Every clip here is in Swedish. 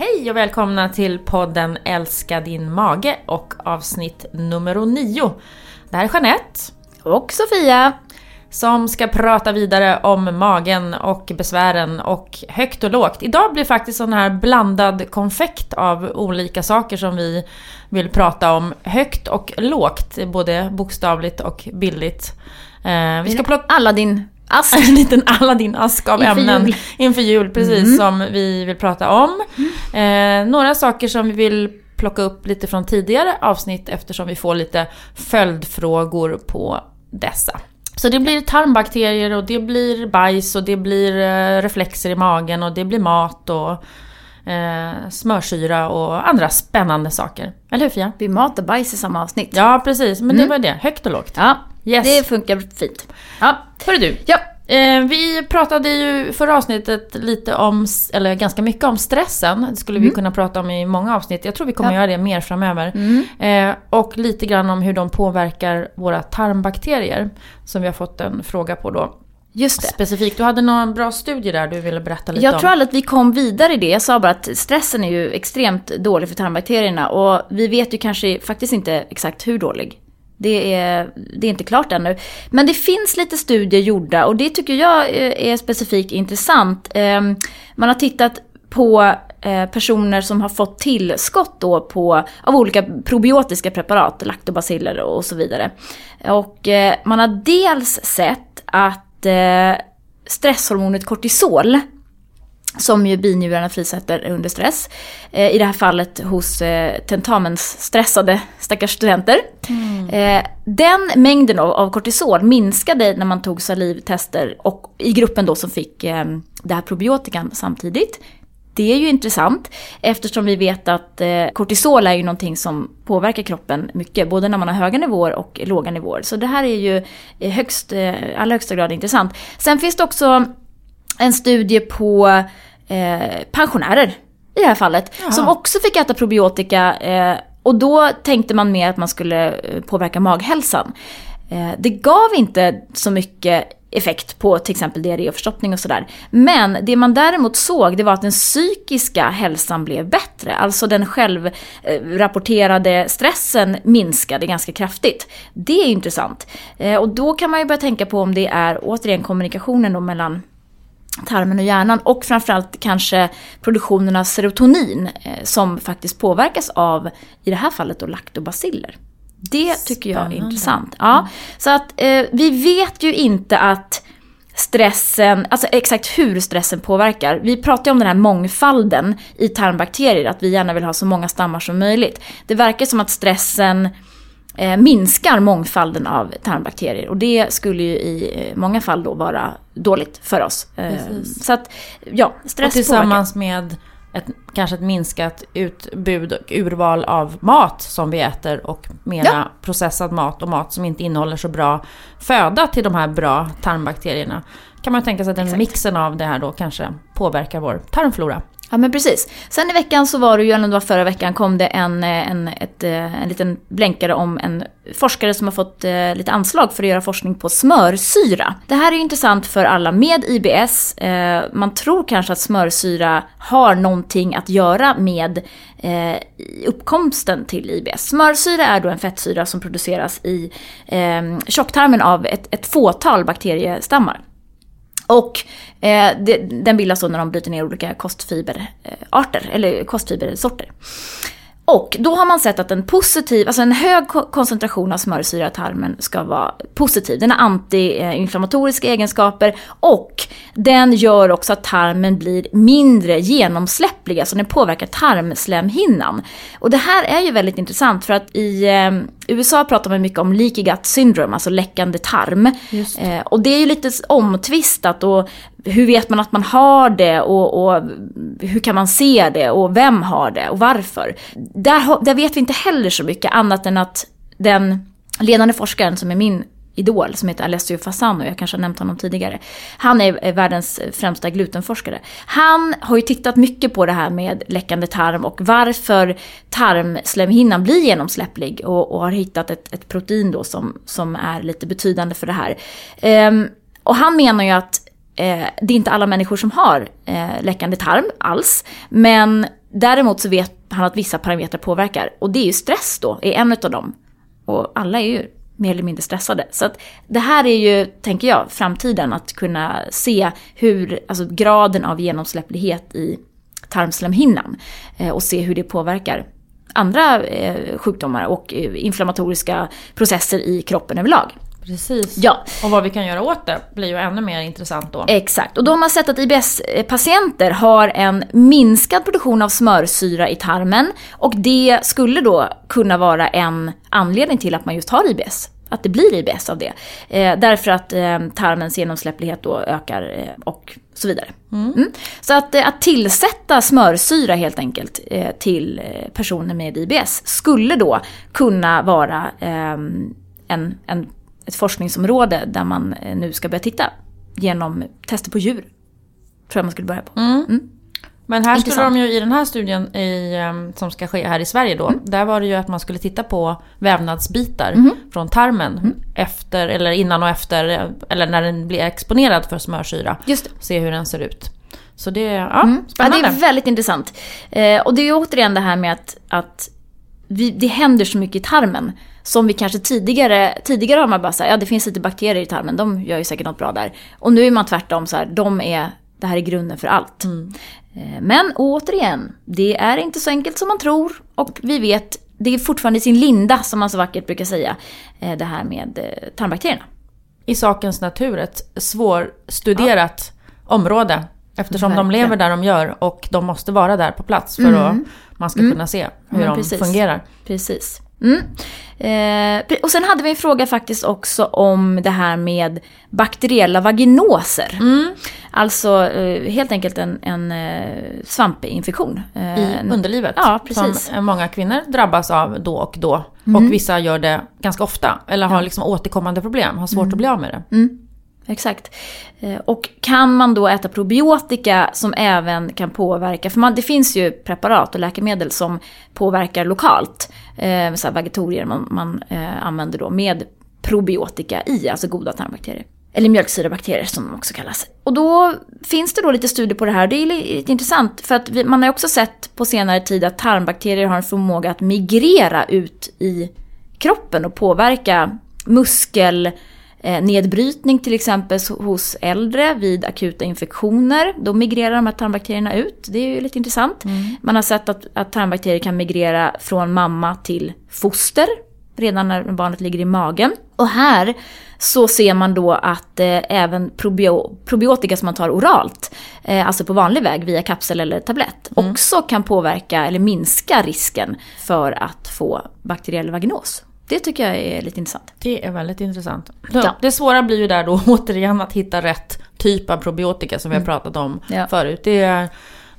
Hej och välkomna till podden Älska din mage och avsnitt nummer 9. Det här är Jeanette och Sofia som ska prata vidare om magen och besvären och högt och lågt. Idag blir faktiskt sån här blandad konfekt av olika saker som vi vill prata om. Högt och lågt, både bokstavligt och bildligt. Eh, vi ska plocka Aladdin ask. en liten Aladdin-ask av inför ämnen jul. inför jul, precis, mm. som vi vill prata om. Mm. Eh, några saker som vi vill plocka upp lite från tidigare avsnitt eftersom vi får lite följdfrågor på dessa. Så det blir tarmbakterier och det blir bajs och det blir eh, reflexer i magen och det blir mat och eh, smörsyra och andra spännande saker. Eller hur Fia? Det blir mat och bajs i samma avsnitt. Ja precis, men mm. det var det. Högt och lågt. Ja, yes. det funkar fint. Ja, hörru du. Ja. Eh, vi pratade ju förra avsnittet lite om, eller ganska mycket om stressen. Det skulle mm. vi kunna prata om i många avsnitt. Jag tror vi kommer ja. göra det mer framöver. Mm. Eh, och lite grann om hur de påverkar våra tarmbakterier. Som vi har fått en fråga på då. Just det. Specifikt. Du hade någon bra studie där du ville berätta lite jag om. Jag tror aldrig att vi kom vidare i det. Jag sa bara att stressen är ju extremt dålig för tarmbakterierna. Och vi vet ju kanske faktiskt inte exakt hur dålig. Det är, det är inte klart ännu. Men det finns lite studier gjorda och det tycker jag är specifikt intressant. Ehm, man har tittat på eh, personer som har fått tillskott då på, av olika probiotiska preparat, laktobaciller och så vidare. Och eh, man har dels sett att eh, stresshormonet kortisol som ju binjurarna frisätter under stress. Eh, I det här fallet hos eh, tentamensstressade stackars studenter. Mm. Eh, den mängden av, av kortisol minskade när man tog salivtester och i gruppen då som fick eh, det här probiotikan samtidigt. Det är ju intressant eftersom vi vet att eh, kortisol är ju någonting som påverkar kroppen mycket, både när man har höga nivåer och låga nivåer. Så det här är ju högst, eh, allra högsta grad intressant. Sen finns det också en studie på eh, pensionärer i det här fallet. Jaha. Som också fick äta probiotika eh, och då tänkte man mer att man skulle eh, påverka maghälsan. Eh, det gav inte så mycket effekt på till exempel diarré och förstoppning och sådär. Men det man däremot såg det var att den psykiska hälsan blev bättre. Alltså den självrapporterade stressen minskade ganska kraftigt. Det är intressant. Eh, och då kan man ju börja tänka på om det är återigen kommunikationen då mellan tarmen och hjärnan och framförallt kanske produktionen av serotonin eh, som faktiskt påverkas av, i det här fallet då, laktobaciller. Det tycker jag är intressant. Ja, mm. Så att eh, vi vet ju inte att stressen, alltså exakt hur stressen påverkar. Vi pratar ju om den här mångfalden i tarmbakterier, att vi gärna vill ha så många stammar som möjligt. Det verkar som att stressen eh, minskar mångfalden av tarmbakterier. Och det skulle ju i eh, många fall då vara dåligt för oss. Eh, så att, ja, stress Och tillsammans påverkar. med ett, kanske ett minskat utbud och urval av mat som vi äter och mera ja. processad mat och mat som inte innehåller så bra föda till de här bra tarmbakterierna. Kan man tänka sig att den Exakt. mixen av det här då kanske påverkar vår tarmflora. Ja men precis. Sen i veckan så var det ju, eller det var förra veckan, kom det en, eh, en, ett, eh, en liten blänkare om en forskare som har fått eh, lite anslag för att göra forskning på smörsyra. Det här är ju intressant för alla med IBS. Eh, man tror kanske att smörsyra har någonting att göra med eh, uppkomsten till IBS. Smörsyra är då en fettsyra som produceras i eh, tjocktarmen av ett, ett fåtal bakteriestammar. Och eh, det, den bildas då när de bryter ner olika kostfiberarter, eller kostfibersorter. Och då har man sett att en positiv, alltså en hög koncentration av smörsyra i tarmen ska vara positiv. Den har antiinflammatoriska egenskaper och den gör också att tarmen blir mindre genomsläpplig, alltså den påverkar tarmslemhinnan. Och det här är ju väldigt intressant för att i eh, USA pratar man mycket om leaky gut syndrome, alltså läckande tarm. Det. Eh, och det är ju lite omtvistat och hur vet man att man har det och, och, hur kan man se det och vem har det och varför? Där, där vet vi inte heller så mycket annat än att den ledande forskaren som är min idol som heter Alessio Fasano, jag kanske har nämnt honom tidigare. Han är världens främsta glutenforskare. Han har ju tittat mycket på det här med läckande tarm och varför tarmslemhinnan blir genomsläpplig och, och har hittat ett, ett, protein då som, som är lite betydande för det här. Ehm, och han menar ju att Eh, det är inte alla människor som har eh, läckande tarm alls, men däremot så vet han att vissa parametrar påverkar och det är ju stress då, är en av dem. Och alla är ju mer eller mindre stressade. Så att det här är ju, tänker jag, framtiden. Att kunna se hur, alltså graden av genomsläpplighet i tarmslemhinnan. Eh, och se hur det påverkar andra eh, sjukdomar och eh, inflammatoriska processer i kroppen överlag. Precis. Ja. Och vad vi kan göra åt det blir ju ännu mer intressant då. Exakt. Och då har man sett att IBS-patienter har en minskad produktion av smörsyra i tarmen. Och det skulle då kunna vara en anledning till att man just har IBS. Att det blir IBS av det. Eh, därför att eh, tarmens genomsläpplighet då ökar eh, och så vidare. Mm. Mm. Så att, eh, att tillsätta smörsyra helt enkelt eh, till eh, personer med IBS skulle då kunna vara en, en ett forskningsområde där man eh, nu ska börja titta genom tester på djur. Tror jag man skulle börja på. Mm. Mm. Men här skulle de ju i den här studien i, ehm, som ska ske här i Sverige då, mm. där var det ju att man skulle titta på vävnadsbitar mm. från tarmen mm. efter, eller innan och efter, eller när den blir exponerad för smörsyra. Just det. Se hur den ser ut. Så det, ja, mm. spännande. Ja, det är väldigt intressant. Eh, och det är återigen det här med att, att vi, det händer så mycket i tarmen. Som vi kanske tidigare, tidigare har man bara sagt, ja det finns lite bakterier i tarmen, de gör ju säkert något bra där. Och nu är man tvärtom så här, de är, det här är grunden för allt. Mm. Eh, men återigen, det är inte så enkelt som man tror. Och vi vet, det är fortfarande i sin linda som man så vackert brukar säga, eh, det här med eh, tarmbakterierna. I sakens natur, ett svårstuderat ja. område. Eftersom Verkligen. de lever där de gör och de måste vara där på plats för mm. att man ska mm. kunna se hur ja, de precis. fungerar. Precis. Mm. Eh, och sen hade vi en fråga faktiskt också om det här med bakteriella vaginoser. Mm. Alltså eh, helt enkelt en, en eh, svampinfektion. Eh, I underlivet? Ja, precis. Som många kvinnor drabbas av då och då. Mm. Och vissa gör det ganska ofta. Eller har liksom återkommande problem, har svårt mm. att bli av med det. Exakt. Eh, och kan man då äta probiotika som även kan påverka, för man, det finns ju preparat och läkemedel som påverkar lokalt, eh, så vegetorier man, man eh, använder då med probiotika i, alltså goda tarmbakterier. Eller mjölksyrabakterier som de också kallas. Och då finns det då lite studier på det här. Det är lite intressant för att vi, man har också sett på senare tid att tarmbakterier har en förmåga att migrera ut i kroppen och påverka muskel Eh, nedbrytning till exempel hos äldre vid akuta infektioner. Då migrerar de här tarmbakterierna ut. Det är ju lite intressant. Mm. Man har sett att, att tarmbakterier kan migrera från mamma till foster redan när barnet ligger i magen. Och här så ser man då att eh, även probio probiotika som man tar oralt, eh, alltså på vanlig väg via kapsel eller tablett, mm. också kan påverka eller minska risken för att få bakteriell vaginos. Det tycker jag är lite intressant. Det är väldigt intressant. Ja. Det svåra blir ju där då återigen att hitta rätt typ av probiotika som vi har mm. pratat om ja. förut. Det,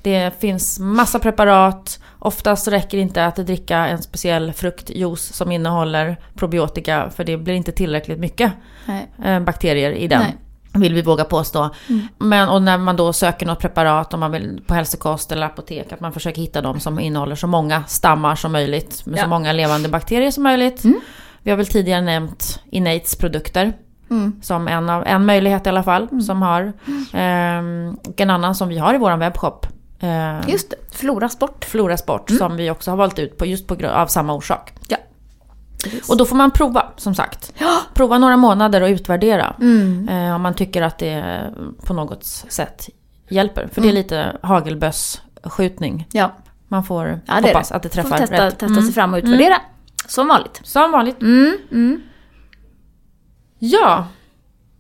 det finns massa preparat. Oftast räcker det inte att dricka en speciell fruktjuice som innehåller probiotika för det blir inte tillräckligt mycket Nej. Eh, bakterier i den. Nej. Vill vi våga påstå. Mm. Men, och när man då söker något preparat om man vill på hälsokost eller apotek, att man försöker hitta de som innehåller så många stammar som möjligt, med ja. så många levande bakterier som möjligt. Mm. Vi har väl tidigare nämnt Innates produkter. Mm. Som en, av, en möjlighet i alla fall. Mm. Som har. Eh, och en annan som vi har i vår webbshop. Eh, just det, Flora Sport. Flora Sport, mm. som vi också har valt ut på, just på, av samma orsak. Ja. Och då får man prova, som sagt. Prova några månader och utvärdera. Mm. Eh, om man tycker att det på något sätt hjälper. För mm. det är mm. lite hagelbösskjutning. Ja. Man får ja, hoppas det att det träffar testa, rätt. Testa sig mm. fram och utvärdera. Mm. Som vanligt. Som vanligt. Mm. Ja,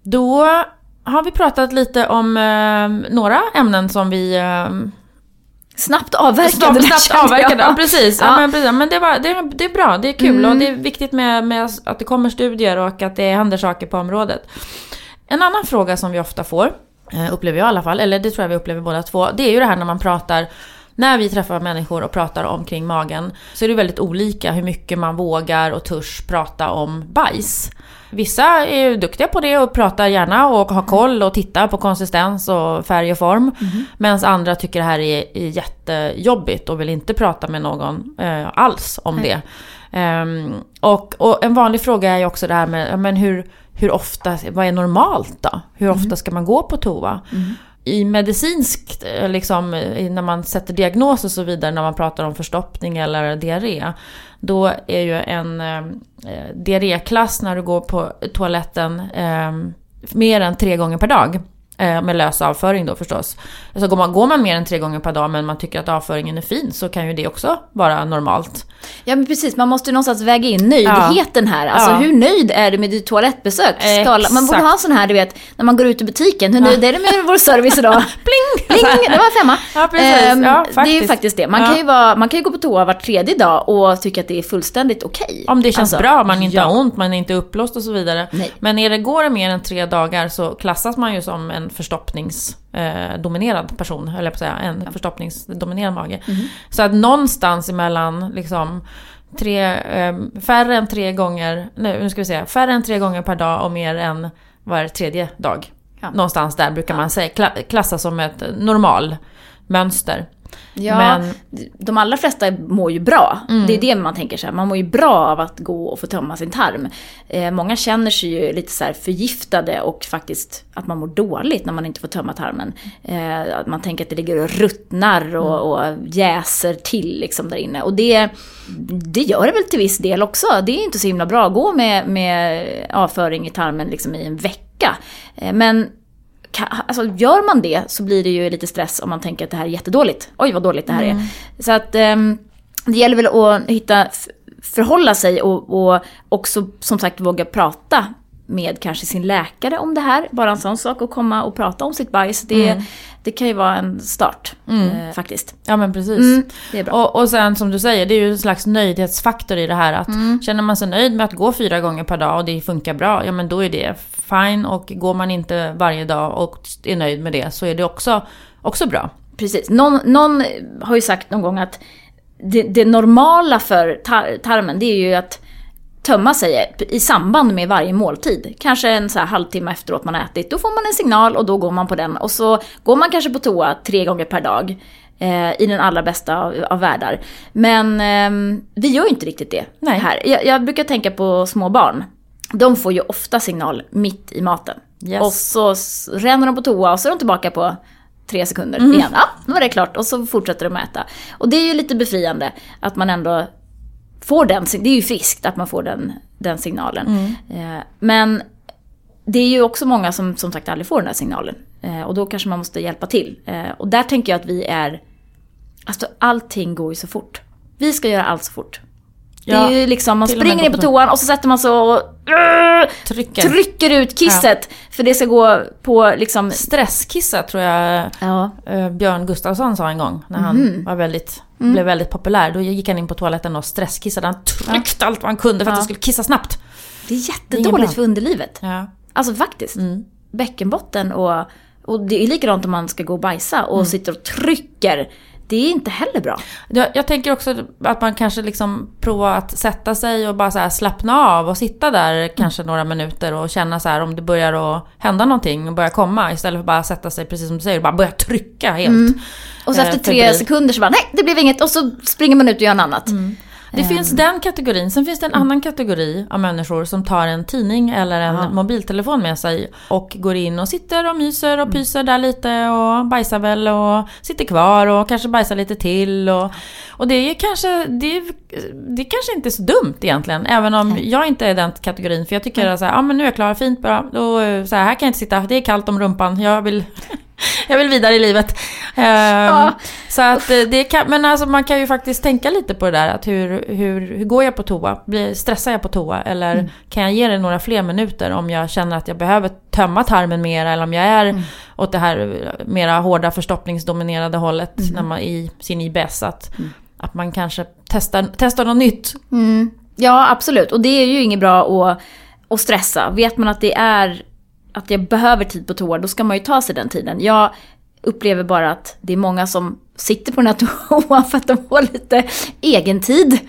då har vi pratat lite om eh, några ämnen som vi eh, Snabbt avverkade. Snabbt, snabbt avverkade, ja. precis. Ja. ja. men, precis. men det, var, det, det, är bra, det är kul mm. och det är viktigt med, med, att det kommer studier och att det händer saker på området. En annan fråga som vi ofta får eh, upplever jag i alla fall, eller det tror jag vi upplever båda två, det är ju det här när man pratar när vi träffar människor och pratar omkring magen så är det väldigt olika hur mycket man vågar och törs prata om bajs. Vissa är duktiga på det och pratar gärna och har koll och tittar på konsistens och färg och form. Mm. Medan andra tycker det här är, är jättejobbigt och vill inte prata med någon eh, alls om det. Um, och, och, en vanlig fråga är ju också det här med men hur, hur ofta, vad är normalt då? Hur ofta mm. ska man gå på toa? Mm i medicinskt, eh, liksom, när man sätter diagnos och så vidare, när man pratar om förstoppning eller diarré, då är ju en eh, eh diarréklass när du går på toaletten eh, mer än tre gånger per dag. Eh, med lös avföring då förstås. Alltså går man, går man mer än tre gånger per dag men man tycker att avföringen är fin så kan ju det också vara normalt. Ja men precis, man måste ju någonstans väga in nöjdheten ja. här. Alltså ja. hur nöjd är du med ditt toalettbesök? Skala. Man borde ha en sån här, du vet, när man går ut i butiken. Hur nöjd är du med vår service idag? Pling! Pling! Det var femma. Ja, precis. Um, ja, det är ju faktiskt det. Man, kan ju vara, man kan ju gå på toa var tredje dag och tycka att det är fullständigt okej. Okay. Om det känns alltså, bra, man inte har ont, man är inte uppblåst och så vidare. Nej. Men när det går mer än tre dagar så klassas man ju som en förstoppningsdominerad person, eller på säga, en förstoppningsdominerad mage. Mm. Så att någonstans emellan liksom tre, eh, färre än tre gånger, nu ska vi se, färre än tre gånger per dag och mer än var tredje dag. Ja. Någonstans där brukar man säga, klassa som ett normal mönster. Ja, men... de allra flesta mår ju bra. Mm. Det är det man tänker sig. Man mår ju bra av att gå och få tömma sin tarm. Eh, många känner sig ju lite så förgiftade och faktiskt att man mår dåligt när man inte får tömma tarmen. Eh, man tänker att det ligger och ruttnar och, mm. och jäser till liksom där inne. Och det, det gör det väl till viss del också. Det är inte så himla bra att gå med, med avföring i tarmen liksom i en vecka. Eh, men alltså gör man det så blir det ju lite stress om man tänker att det här är jättedåligt. Oj vad dåligt det här mm. är. Så att um, det gäller väl att hitta, förhålla sig och, och också som sagt våga prata med kanske sin läkare om det här. Bara en sån sak att komma och prata om sitt bajs. Det, mm. det kan ju vara en start mm. eh, faktiskt. Ja men precis. Mm, det är bra. Och, och sen som du säger, det är ju en slags nöjdhetsfaktor i det här. Att mm. Känner man sig nöjd med att gå fyra gånger per dag och det funkar bra, ja men då är det fine. Och går man inte varje dag och är nöjd med det så är det också, också bra. Precis. Någon, någon har ju sagt någon gång att det, det normala för tar tarmen det är ju att tömma sig i samband med varje måltid. Kanske en så här halvtimme efteråt man har ätit. Då får man en signal och då går man på den. Och så går man kanske på toa tre gånger per dag. Eh, I den allra bästa av, av världar. Men eh, vi gör inte riktigt det Nej. här. Jag, jag, brukar tänka på små barn. De får ju ofta signal mitt i maten. Yes. Och så ränner de på toa och så är de tillbaka på tre sekunder mm. igen. Ja, nu var det klart. Och så fortsätter de äta. Och det är ju lite befriande att man ändå får den, det är ju friskt att man får den, den signalen. Mm. Eh, men det är ju också många som som sagt aldrig får den här signalen. Eh, och då kanske man måste hjälpa till. Eh, och där tänker jag att vi är, alltså allting går ju så fort. Vi ska göra allt så fort. Det är ju liksom, man springer in på toan och så sätter man sig och uh, trycker. trycker ut kisset. Ja. För det ska gå på liksom... Stresskissa tror jag ja. Björn Gustafsson sa en gång. När han mm. var väldigt mm. blev väldigt populär. Då gick han in på toaletten och stresskissade. Han tryckte ja. allt vad han kunde för att han skulle kissa snabbt. Det är jättedåligt för underlivet. Alltså faktiskt. Mm. Bäckenbotten och, och det är likadant om man ska gå och bajsa och mm. sitter och trycker det är inte heller bra. Jag, jag tänker också att man kanske liksom provar att sätta sig och bara så slappna av och sitta där mm. kanske några minuter och känna så här om det börjar att hända någonting och börja komma istället för att bara sätta sig precis som du säger och bara börja trycka helt. Mm. Och så efter eh, tre sekunder så bara nej det blev inget och så springer man ut och gör något annat. Mm. Det finns ehm. den kategorin. Sen finns det en mm. annan kategori av människor som tar en tidning eller en ja. mobiltelefon med sig och går in och sitter och myser och mm. pyser där lite och bajsar väl och sitter kvar och kanske bajsar lite till. Och, och det är kanske, det är, det är kanske inte så dumt egentligen. Även om jag inte är den kategorin. För jag tycker att ja men nu är jag klar, fint, bra. Då, så här, här kan jag inte sitta, det är kallt om rumpan. Jag vill jag vill vidare i livet. Um, ja. Så att eh, det kan, men alltså man kan ju faktiskt tänka lite på det där. Att hur, hur, hur går jag på toa? stressar jag på toa? Eller mm. kan jag ge det några fler minuter om jag känner att jag behöver tömma tarmen mer? Eller om jag är mm. åt det här mera hårda förstoppningsdominerade hållet mm. när man, i sin IBS. Att, mm. att man kanske testar, testar något nytt. Mm. Ja, absolut. Och det är ju inget bra att, att stressa. Vet man att det är att jag behöver tid på toa, då ska man ju ta sig den tiden. Jag upplever bara att det är många som sitter på den här toan för att de får lite egentid.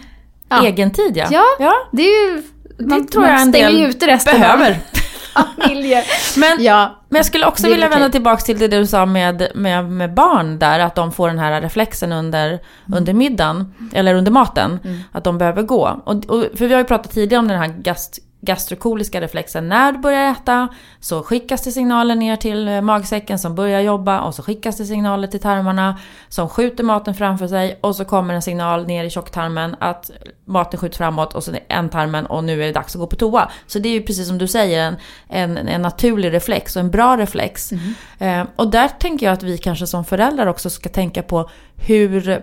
Ja. Egentid ja. ja. Ja, det är ju... Man, det tror jag en del ut resten behöver. familjer. Men, ja, men jag skulle också vilja vända tillbaka till det du sa med, med, med barn där, att de får den här reflexen under, mm. under middagen, eller under maten, mm. att de behöver gå. Och, och, för vi har ju pratat tidigare om den här gast, gastrokoliska reflexen. När du börjar äta så skickas det signaler ner till eh, magsäcken som börjar jobba och så skickas det signaler till tarmarna som skjuter maten framför sig och så kommer en signal ner i tjocktarmen att maten skjuts framåt och så en tarmen och nu är det dags att gå på toa. Så det är ju precis som du säger en, en, en naturlig reflex och en bra reflex. Mm. Eh, och där tänker jag att vi kanske som föräldrar också ska tänka på hur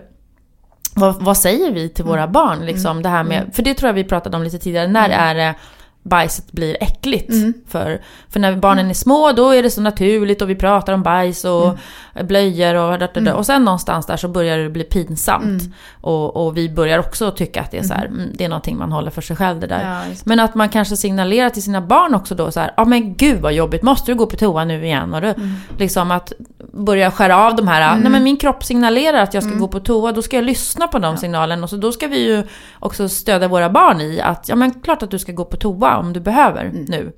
vad, vad säger vi till våra mm. barn? Liksom, mm. det här med, mm. för det tror jag vi pratade om lite tidigare. När mm. är det bajset blir äckligt. Mm. För, för när barnen är små då är det så naturligt och vi pratar om bajs och mm. blöjor och da, da, da. Och sen någonstans där så börjar det bli pinsamt. Mm. Och, och, vi börjar också tycka att det är så här, mm. Mm, det är någonting man håller för sig själv det där. Ja, men att man kanske signalerar till sina barn också då så här, ja ah, men gud vad jobbigt, måste du gå på toa nu igen? Och mm. liksom att börja skära av de här, nej men min kropp signalerar att jag ska gå på toa, då ska jag lyssna på de ja. signalen. Och så då ska vi ju också stödja våra barn i att, ja men klart att du ska gå på toa om du behöver mm. nu.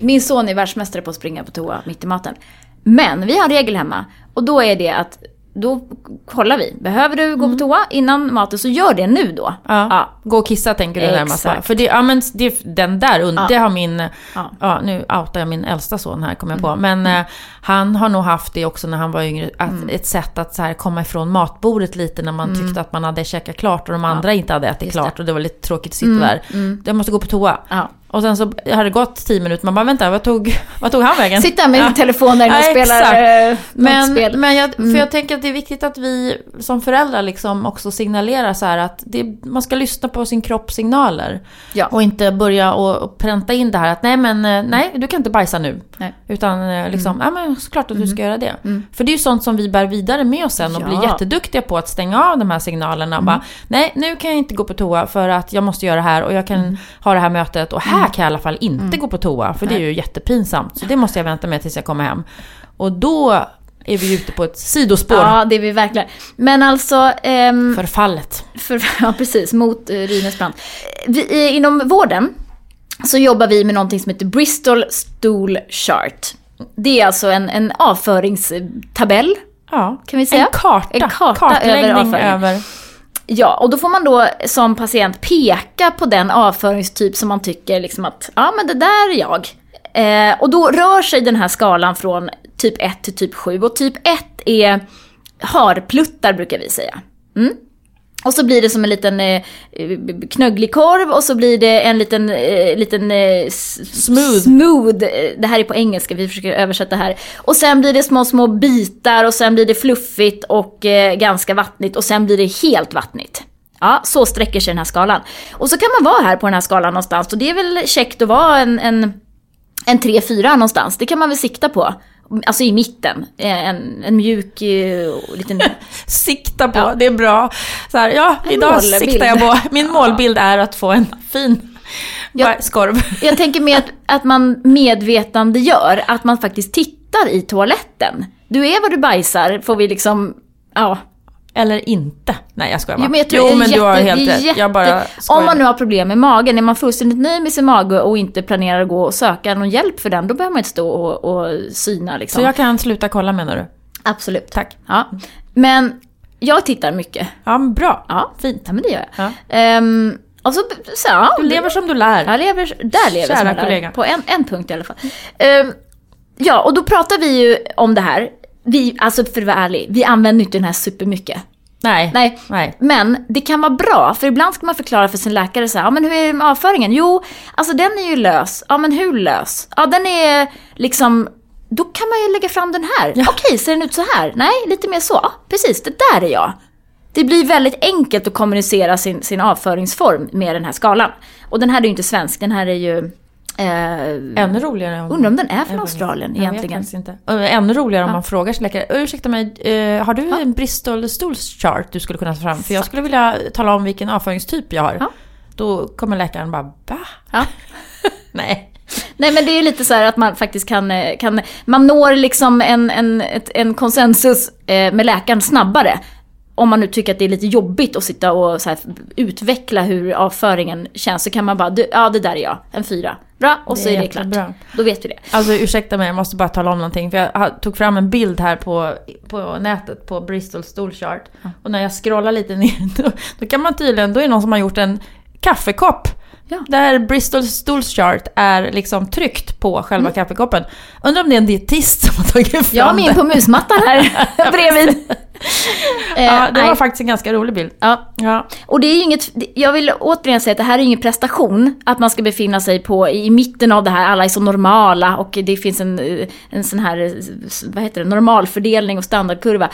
Min son är världsmästare på att springa på toa mitt i maten. Men vi har en regel hemma och då är det att då kollar vi. Behöver du gå på mm. toa innan maten så gör det nu då. Ja. ja. Gå och kissa tänker du närmast För det, ja, men det, den där, ja. det har min, ja. ja. nu outar jag min äldsta son här kommer jag på. Mm. Men mm. eh, han har nog haft det också när han var yngre. Att mm. Ett sätt att så här, komma ifrån matbordet lite när man mm. tyckte att man hade käkat klart och de andra inte hade ätit klart. Och det var lite tråkigt att sitta mm. där. Jag måste gå på toa. Och sen så har det gått tio minuter, man bara vänta, vad tog, vad tog han vägen? Sitta med ja. telefonen och ja, spelar eh, men, spel. Men jag, mm. för jag tänker att det är viktigt att vi som föräldrar liksom också signalerar så här att det, man ska lyssna på sin kropps signaler. Ja. Och inte börja och, och pränta in det här att nej men eh, nej, du kan inte bajsa nu. Nej. Utan eh, liksom, mm. ja men såklart att du ska mm. göra det. Mm. För det är ju sånt som vi bär vidare med oss sen och ja. blir jätteduktiga på att stänga av de här signalerna. Mm. Bara, nej, nu kan jag inte gå på toa för att jag måste göra det här och jag kan mm. ha det här mötet och här kan jag i alla fall inte mm. gå på toa, för Nej. det är ju jättepinsamt. Så det måste jag vänta med tills jag kommer hem. Och då är vi ute på ett sidospår. Ja, det är vi verkligen. Men alltså... Ehm, Förfallet. För, ja, precis. Mot eh, Rynäsbrand. Vi, inom vården så jobbar vi med någonting som heter Bristol Stool Chart. Det är alltså en, en avföringstabell. Ja, kan vi säga. En karta. En karta över avföringen. Över Ja, och då får man då som patient peka på den avföringstyp som man tycker liksom att, ja men det där är jag. Eh, och då rör sig den här skalan från typ 1 till typ 7 och typ 1 är harpluttar brukar vi säga. Mm. Och så blir det som en liten eh, knögglig korv och så blir det en liten, eh, liten eh, smooth. smooth. Det här är på engelska, vi försöker översätta här. Och sen blir det små, små bitar och sen blir det fluffigt och eh, ganska vattnigt och sen blir det helt vattnigt. Ja, så sträcker sig den här skalan. Och så kan man vara här på den här skalan någonstans och det är väl käckt att vara en, en, en 3-4 någonstans. Det kan man väl sikta på. Alltså i mitten. Eh, en, en mjuk uh, liten... Sikta på, ja. det är bra. Så här, ja, en idag målbild. siktar jag på... Min målbild är att få en fin jag, skorv. Jag tänker med att, att man medvetande gör att man faktiskt tittar i toaletten. Du är vad du bajsar, får vi liksom... Ja, eller inte. Nej jag skojar bara. Jo men, jag tror jo, men jätte, du har helt rätt. Jätte, jag bara Om man nu har problem med magen, är man fullständigt nöjd med sin mage och inte planerar att gå och söka någon hjälp för den, då behöver man inte stå och, och syna liksom. Så jag kan sluta kolla menar du? Absolut. Tack. Ja. Men jag tittar mycket. Ja, bra. Ja, fint. Ja, men det gör jag. Ja. Um, och så, så, ja, du lever som du lär. Jag lever, där lever Kära som jag kollega. lär. På en, en punkt i alla fall. Um, ja, och då pratar vi ju om det här. Vi, alltså för att vara ärlig, vi använder inte den här supermycket. Nej. Nej. Nej. Men det kan vara bra, för ibland ska man förklara för sin läkare så här, ja men hur är det med avföringen? Jo, alltså den är ju lös. Ja men hur lös? Ja den är liksom, då kan man ju lägga fram den här. Ja. Okej, ser den ut så här? Nej, lite mer så. Ja, precis, det där är jag. Det blir väldigt enkelt att kommunicera sin, sin avföringsform med den här skalan. Och den här är ju inte svensk, den här är ju Eh, ännu roligare. Om, undrar om den är från Australien egentligen. Jag inte. Ännu roligare om man frågar sin läkare. Ursäkta mig, eh, har du ja. en Bristol Stools chart du skulle kunna ta fram? För jag skulle vilja tala om vilken avföringstyp jag har. Ja. Då kommer läkaren bara, va? Ja. Nej. Nej men det är lite så här att man faktiskt kan, eh, kan man når liksom en, en, ett, en konsensus eh, med läkaren snabbare. Om man nu tycker att det är lite jobbigt att sitta och här, utveckla hur avföringen känns så kan man bara, ja det där är jag, en fyra. Bra, och så är, är det klart. Bra. Då vet vi det. Alltså ursäkta mig, jag måste bara tala om någonting. För jag tog fram en bild här på, på nätet på Bristol Stool Chart. Ja. Och när jag scrollar lite ner, då, då kan man tydligen, då är det någon som har gjort en kaffekopp Ja. Där Bristol Stools Chart är liksom tryckt på själva mm. kaffekoppen. Undrar om det är en dietist som har tagit fram. Jag har min på musmattan här bredvid. ja, det var Nej. faktiskt en ganska rolig bild. Ja. ja. Och det är inget, jag vill återigen säga att det här är ingen prestation. Att man ska befinna sig på, i mitten av det här, alla är så normala och det finns en, en sån här, vad heter det, normalfördelning och standardkurva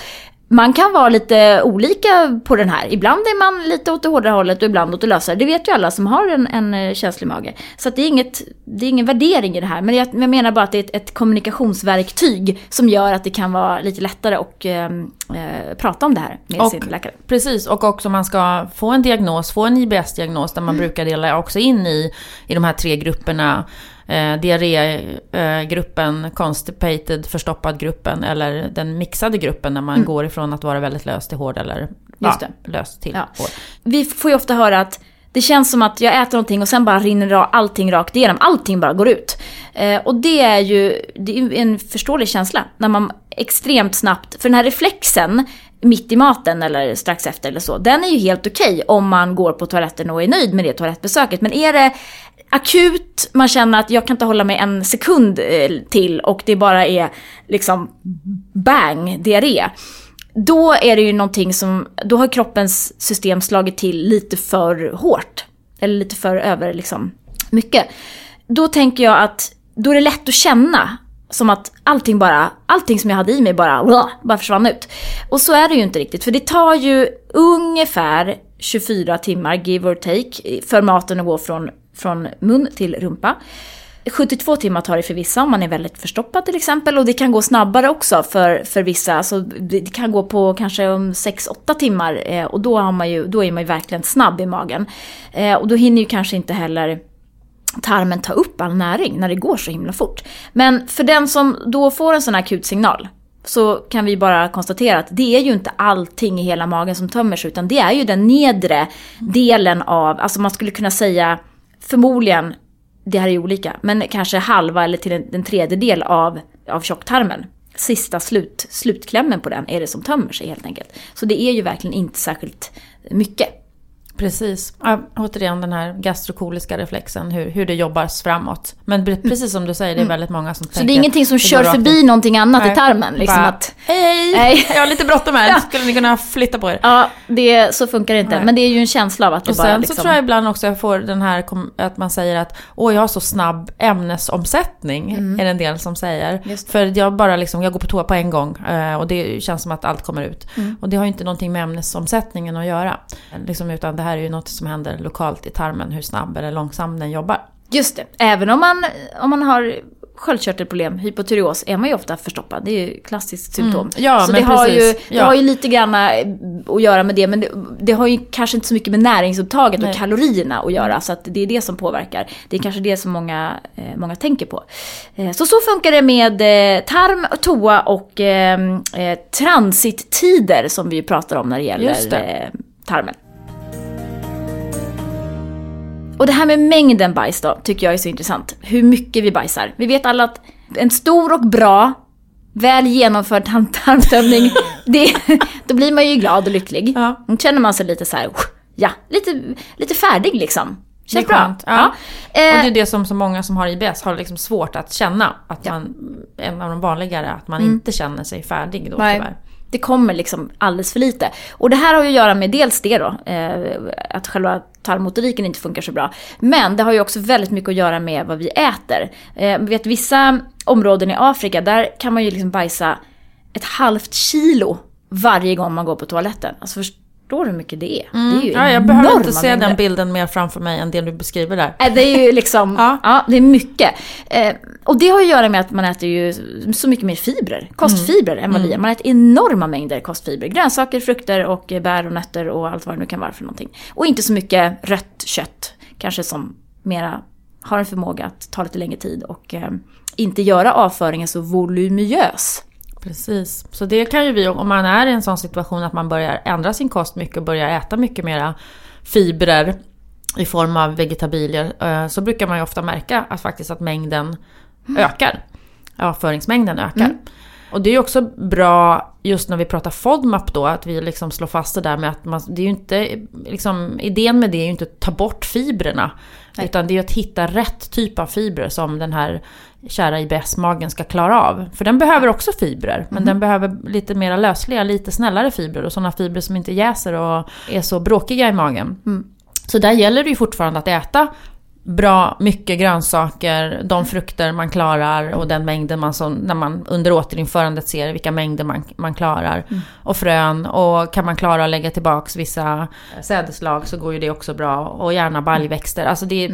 man kan vara lite olika på den här. Ibland är man lite åt det hårdare hållet och ibland åt det lösare. Det vet ju alla som har en, en eh, känslig mage. Så det, är inget, det är ingen värdering i det här. Men jag, jag menar bara att det är ett, ett, kommunikationsverktyg som gör att det kan vara lite lättare att ehm, eh, prata om det här med och, sin läkare. Precis, och också man ska få en diagnos, få en IBS-diagnos där man mm. brukar dela också in i, i de här tre grupperna eh, diarrégruppen, constipated, förstoppad gruppen eller den mixade gruppen när man mm. går ifrån att vara väldigt lös till hård eller ja, lös till ja. hård. Vi får ju ofta höra att det känns som att jag äter någonting och sen bara rinner allting rakt igenom. Allting bara går ut. Eh, och det är ju det är en förståelig känsla när man extremt snabbt, för den här reflexen mitt i maten eller strax efter eller så, den är ju helt okej okay om man går på toaletten och är nöjd med det toalettbesöket. Men är det akut, man känner att jag kan inte hålla mig en sekund eh, till och det bara är liksom bang, diarré. Då är det ju någonting som, då har kroppens system slagit till lite för hårt. Eller lite för över liksom mycket. Då tänker jag att då är det lätt att känna som att allting bara, allting som jag hade i mig bara, bara försvann ut. Och så är det ju inte riktigt, för det tar ju ungefär 24 timmar, give or take, för maten att gå från från mun till rumpa. 72 timmar tar det för vissa om man är väldigt förstoppad till exempel. Och det kan gå snabbare också för, för vissa. Alltså, det kan gå på kanske 6-8 timmar eh, och då, har man ju, då är man ju verkligen snabb i magen. Eh, och då hinner ju kanske inte heller tarmen ta upp all näring när det går så himla fort. Men för den som då får en sån här akut signal så kan vi bara konstatera att det är ju inte allting i hela magen som tömmer sig utan det är ju den nedre delen av, alltså man skulle kunna säga förmodligen, det här är olika, men kanske halva eller till en, en tredjedel av, av tjocktarmen. Sista slut, slutklämmen på den är det som tömmer sig helt enkelt. Så det är ju verkligen inte särskilt mycket. Precis. Ja, återigen den här gastrokoliska reflexen, hur, hur det jobbas framåt. Men precis som du säger, det är mm. väldigt många som Så tänker... Så det är ingenting som kör förbi någonting annat Nej, i tarmen? Liksom bara, att, hej, hej, jag har lite bråttom här, ja. skulle ni kunna flytta på er? Ja, det, så funkar det inte. Nej. Men det är ju en känsla av att det och bara... sen liksom... så tror jag ibland också jag får den här, att man säger att åh, jag har så snabb ämnesomsättning, mm. är det en del som säger. För jag bara liksom, jag går på toa på en gång eh, och det känns som att allt kommer ut. Mm. Och det har ju inte någonting med ämnesomsättningen att göra. Liksom, utan det här är ju något som händer lokalt i tarmen, hur snabb eller långsam den jobbar. Just det, även om man, om man har sköldkörtelproblem, hypotyreos, är man ju ofta förstoppad. Det är ju klassiskt symptom. Mm. Ja, så det, har ju, det ja. har ju lite grann eh, att göra med det, men det, det, har ju kanske inte så mycket med näringsupptaget Nej. och kalorierna att göra. Så att det är det som påverkar. Det är kanske det som många, eh, många tänker på. Eh, så så funkar det med tarm, toa och eh, transittider som vi pratar om när det gäller det. tarmen. Och det här med mängden bajs då, tycker jag är så intressant. Hur mycket vi bajsar. Vi vet alla att en stor och bra, väl genomförd tarmtömning, det, då blir man ju glad och lycklig. Ja. Då känner man sig lite så här, ja, lite, lite färdig liksom. Känns bra. Ja. ja. Och det är det som så många som har IBS har liksom svårt att känna. Att man, en av de vanligare, att man mm. inte känner sig färdig då Nej. tyvärr. Det kommer liksom alldeles för lite. Och det här har ju att göra med dels det då, eh, att själva tarmmotoriken inte funkar så bra. Men det har ju också väldigt mycket att göra med vad vi äter. Eh, vet, vissa områden i Afrika, där kan man ju liksom bajsa ett halvt kilo varje gång man går på toaletten. Alltså Förstår du hur mycket det är? Mm. Det är ju ja, jag behöver inte se mängder. den bilden mer framför mig än det du beskriver där. Det är ju liksom, ja. ja. det är mycket. Eh, och det har att göra med att man äter ju så mycket mer fibrer, kostfibrer mm. än vad vi gör. Mm. Man äter enorma mängder kostfibrer. Grönsaker, frukter och bär och nötter och allt vad det nu kan vara för någonting. Och inte så mycket rött kött, kanske som mera har en förmåga att ta lite längre tid och eh, inte göra avföringen så voluminös. Precis, så det kan ju vi, om man är i en sån situation att man börjar ändra sin kost mycket och börjar äta mycket mera fibrer i form av vegetabilier eh, så brukar man ju ofta märka att faktiskt att mängden mm. ökar. Avföringsmängden ökar. Mm. Och det är ju också bra just när vi pratar FODMAP då, att vi liksom slår fast det där med att man, det är ju inte, liksom, idén med det är ju inte att ta bort fibrerna. Nej. Utan det är ju att hitta rätt typ av fibrer som den här kära IBS-magen ska klara av. För den behöver också fibrer, men mm. den behöver lite mer lösliga, lite snällare fibrer och sådana fibrer som inte jäser och är så bråkiga i magen. Mm. Så där gäller det ju fortfarande att äta bra mycket grönsaker, de frukter man klarar och den mängden man som, när man under återinförandet ser vilka mängder man, man klarar. Mm. Och frön och kan man klara att lägga tillbaks vissa sädeslag så går ju det också bra. Och gärna baljväxter. Alltså det,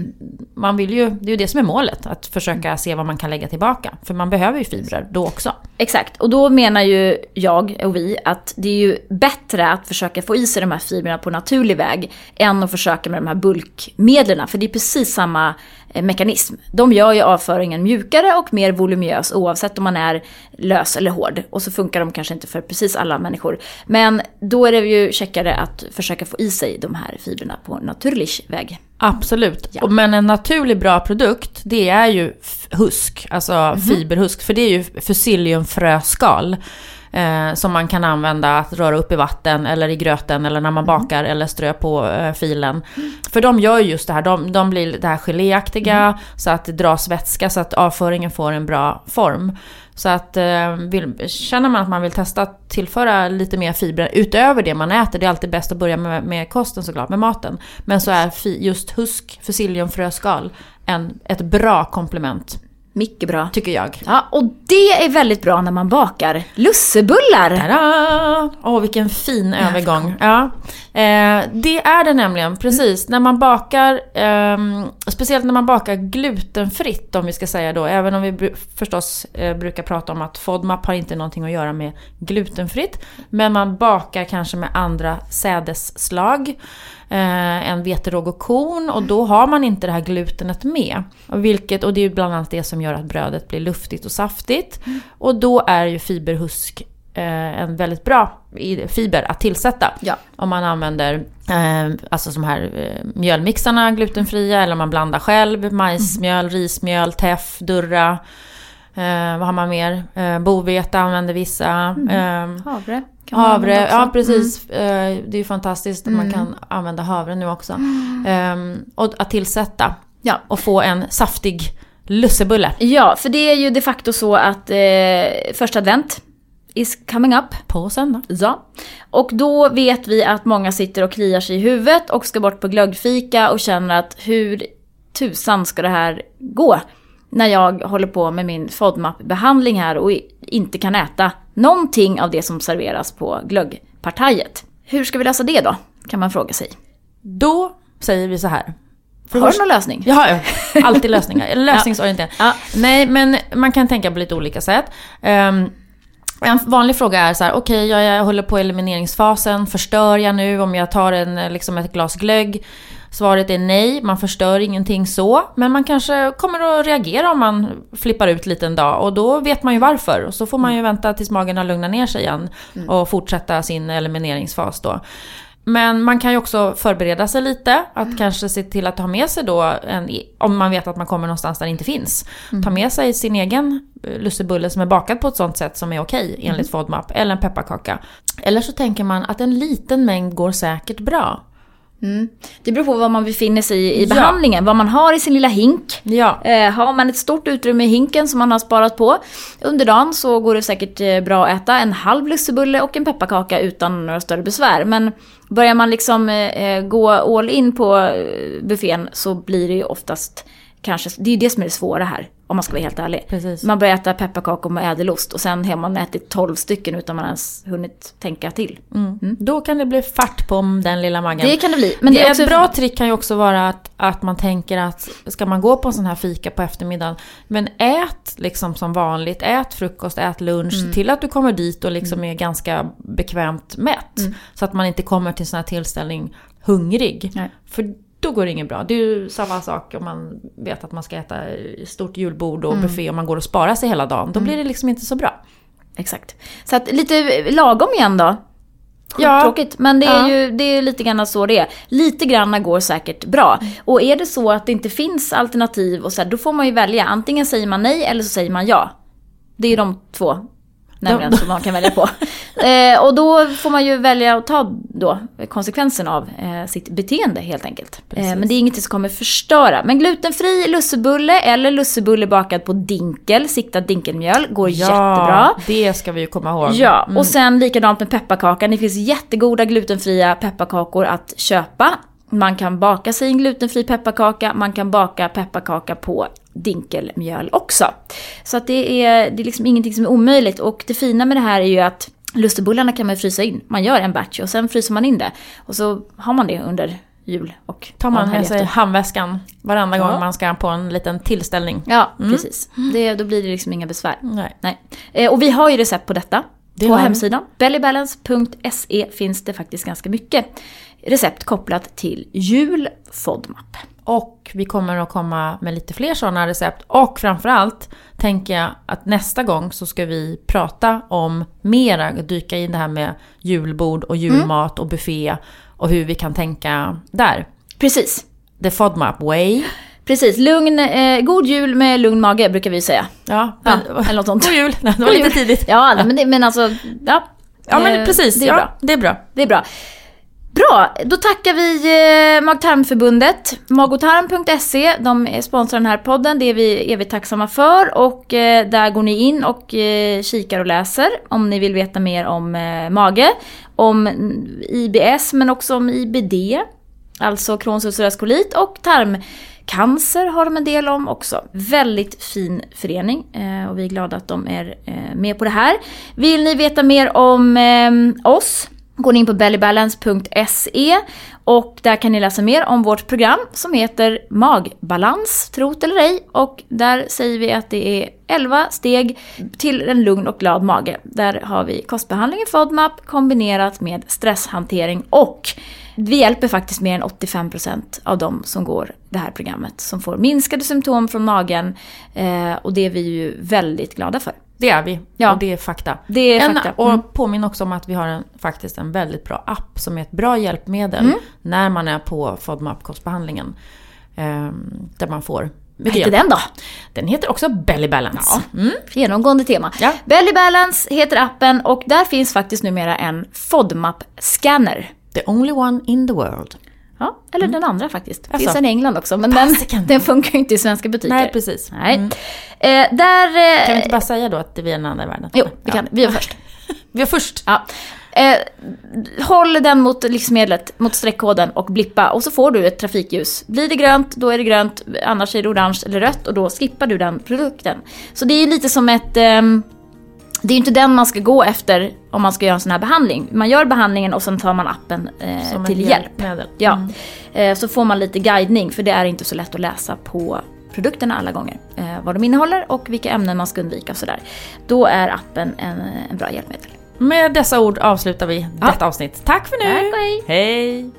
man vill ju, det är ju det som är målet, att försöka se vad man kan lägga tillbaka. För man behöver ju fibrer då också. Exakt, och då menar ju jag och vi att det är ju bättre att försöka få i sig de här fibrerna på naturlig väg än att försöka med de här bulkmedlen. För det är precis samma eh, mekanism. De gör ju avföringen mjukare och mer voluminös oavsett om man är lös eller hård. Och så funkar de kanske inte för precis alla människor. Men då är det ju checkare att försöka få i sig de här fibrerna på naturlig väg. Absolut. Ja. Men en naturlig bra produkt, det är ju husk, alltså mm -hmm. fiberhusk. För det är ju fusilliumfröskal. Eh, som man kan använda att röra upp i vatten eller i gröten eller när man mm. bakar eller strö på eh, filen. Mm. För de gör just det här, de, de blir det här geléaktiga mm. så att det dras vätska så att avföringen får en bra form. Så att eh, vill, känner man att man vill testa att tillföra lite mer fibrer utöver det man äter, det är alltid bäst att börja med, med kosten såklart, med maten. Men så är fi, just husk, fusilliumfröskal, en, ett bra komplement. Mycket bra. Tycker jag. Ja, och det är väldigt bra när man bakar lussebullar. Tada! Åh, vilken fin övergång. Ja. Eh, det är det nämligen, precis. När man bakar, eh, speciellt när man bakar glutenfritt om vi ska säga då, även om vi förstås eh, brukar prata om att FODMAP har inte någonting att göra med glutenfritt. Men man bakar kanske med andra sädesslag eh, än veteråg och korn och då har man inte det här glutenet med. Och, vilket, och det är bland annat det som gör att brödet blir luftigt och saftigt. Mm. Och då är ju fiberhusk eh, en väldigt bra fiber att tillsätta. Ja. Om man använder eh, alltså de här eh, mjölmixarna glutenfria eller om man blandar själv. Majsmjöl, mm. rismjöl, teff, durra. Eh, vad har man mer? Eh, bovete använder vissa. Mm. Eh, havre. Havre, ja precis. Mm. Det är ju fantastiskt att man mm. kan använda havre nu också. Mm. Och att tillsätta. Ja. Och få en saftig lussebulle. Ja, för det är ju de facto så att eh, första advent is coming up. På söndag. Ja. Och då vet vi att många sitter och kliar sig i huvudet och ska bort på glöggfika och känner att hur tusan ska det här gå? När jag håller på med min FODMAP-behandling här och inte kan äta någonting av det som serveras på glöggpartajet. Hur ska vi lösa det då? Kan man fråga sig. Då säger vi så här. För har du någon lösning? Jag har alltid lösningar. Lösningsorienterad. Ja. Nej, men man kan tänka på lite olika sätt. Um, en vanlig fråga är så här, okej okay, jag, jag håller på elimineringsfasen, förstör jag nu om jag tar en, liksom ett glas glögg? Svaret är nej, man förstör ingenting så. Men man kanske kommer att reagera om man flippar ut lite en dag och då vet man ju varför. Och så får man ju vänta tills magen har lugnat ner sig igen mm. och fortsätta sin elimineringsfas då. Men man kan ju också förbereda sig lite. Att mm. kanske se till att ha med sig då, en, om man vet att man kommer någonstans där det inte finns. Mm. Ta med sig sin egen eh, lussebulle som är bakad på ett sånt sätt som är okej okay, enligt mm. FODMAP. Eller en pepparkaka. Eller så tänker man att en liten mängd går säkert bra. Mm. Det beror på var man befinner sig i, i behandlingen, ja. vad man har i sin lilla hink. Ja. Eh, har man ett stort utrymme i hinken som man har sparat på under dagen så går det säkert eh, bra att äta en halv lussebulle och en pepparkaka utan några större besvär. Men börjar man liksom eh, eh gå all in på eh, buffén så blir det ju oftast kanske, det är det som är det svåra här. Om man ska vara helt ärlig. Precis. Man börjar äta pepparkakor med ädelost och sen har man ätit 12 stycken utan man ens hunnit tänka till. Mm. Mm. Då kan det bli fart på den lilla magen. Det kan det bli. Men det, det också... Ett bra trick kan ju också vara att, att man tänker att ska man gå på en sån här fika på eftermiddagen, men ät liksom som vanligt. Ät frukost, ät lunch. Mm. Till att du kommer dit och liksom är ganska bekvämt mätt. Mm. Så att man inte kommer till sån här tillställning hungrig. Nej. För då går det inget bra. Det är ju samma sak om man vet att man ska äta stort julbord och mm. buffé och man går och sparar sig hela dagen. Då mm. blir det liksom inte så bra. Exakt. Så att lite lagom igen då. Ja. Tråkigt, men det är ja. ju det är lite grann så det är. Lite grann går säkert bra. Mm. Och är det så att det inte finns alternativ och så här, då får man ju välja. Antingen säger man nej eller så säger man ja. Det är de två nämligen som man kan välja på. Eh, och då får man ju välja att ta då konsekvensen av eh, sitt beteende helt enkelt. Eh, men det är inget som kommer förstöra. Men glutenfri lussebulle eller lussebulle bakad på dinkel, siktat dinkelmjöl, går ja, jättebra. det ska vi ju komma ihåg. Ja, mm. och sen likadant med pepparkakan. Det finns jättegoda glutenfria pepparkakor att köpa. Man kan baka sig en glutenfri pepparkaka, man kan baka pepparkaka på dinkelmjöl också. Så att det är, det är liksom ingenting som är omöjligt. Och det fina med det här är ju att lussebullarna kan man frysa in. Man gör en batch och sen fryser man in det. Och så har man det under jul och Tar man med sig handväskan varenda gång man ska på en liten tillställning. Ja, mm. precis. Det, då blir det liksom inga besvär. Nej. Nej. Eh, och vi har ju recept på detta. Det på hemsidan. Bellybalance.se finns det faktiskt ganska mycket recept kopplat till jul FODMAP. Och vi kommer att komma med lite fler sådana recept. Och framförallt tänker jag att nästa gång så ska vi prata om mera, dyka in det här med julbord och julmat mm. och buffé och hur vi kan tänka där. Precis. The FODMAP way. Precis, lugn, eh, god jul med lugn mage brukar vi säga. Ja, men, ja eller något sånt. God jul, det var lite tidigt. Ja, men, det, men alltså, ja. Ja men eh, precis, det är, ja, bra. det är bra. Det är bra. Bra, då tackar vi eh, Magtarmförbundet, magotarm.se. De sponsrar den här podden, det är vi evigt tacksamma för. Och eh, där går ni in och eh, kikar och läser om ni vill veta mer om mage, om IBS men också om IBD, alltså Crohns ulcerös kolit och tarmcancer har de en del om också. Väldigt fin förening och vi är glada att de är med på det här. Vill ni veta mer om oss går ni in på bellybalance.se och där kan ni läsa mer om vårt program som heter Magbalans, trot eller ej. Och där säger vi att det är 11 steg till en lugn och glad mage. Där har vi kostbehandling i FODMAP kombinerat med stresshantering och vi hjälper faktiskt mer än 85% av de som går det här programmet som får minskade symptom från magen eh, och det är vi ju väldigt glada för. Det är vi. Ja. Och det är fakta. Det är en, fakta. Mm. Och påminn också om att vi har en, faktiskt en väldigt bra app som är ett bra hjälpmedel mm. när man är på FODMAP-kostbehandlingen. Eh, där man får vad heter den då? Den heter också Belly Balance. Ja, mm. Genomgående tema. Ja. Belly Balance heter appen och där finns faktiskt numera en FODMAP-scanner. The only one in the world. Ja, eller mm. den andra faktiskt. Det finns en i England också, men den, den funkar ju inte i svenska butiker. Nej, precis. Nej. Mm. Eh, där, eh, kan vi inte bara säga då att vi är den andra i världen? Jo, vi kan. Vi är först. vi är först. Ja. Eh, håll den mot livsmedlet, mot streckkoden och blippa och så får du ett trafikljus. Blir det grönt, då är det grönt, annars är det orange eller rött och då skippar du den produkten. Så det är lite som ett... Det är inte den man ska gå efter om man ska göra en sån här behandling. Man gör behandlingen och sen tar man appen eh, till hjälp. Medel. Ja. Mm. Eh, så får man lite guidning för det är inte så lätt att läsa på produkterna alla gånger. Eh, vad de innehåller och vilka ämnen man ska undvika och sådär. Då är appen en, en bra hjälpmedel. Med dessa ord avslutar vi ja. detta avsnitt. Tack för nu! Tack och hej! Hej!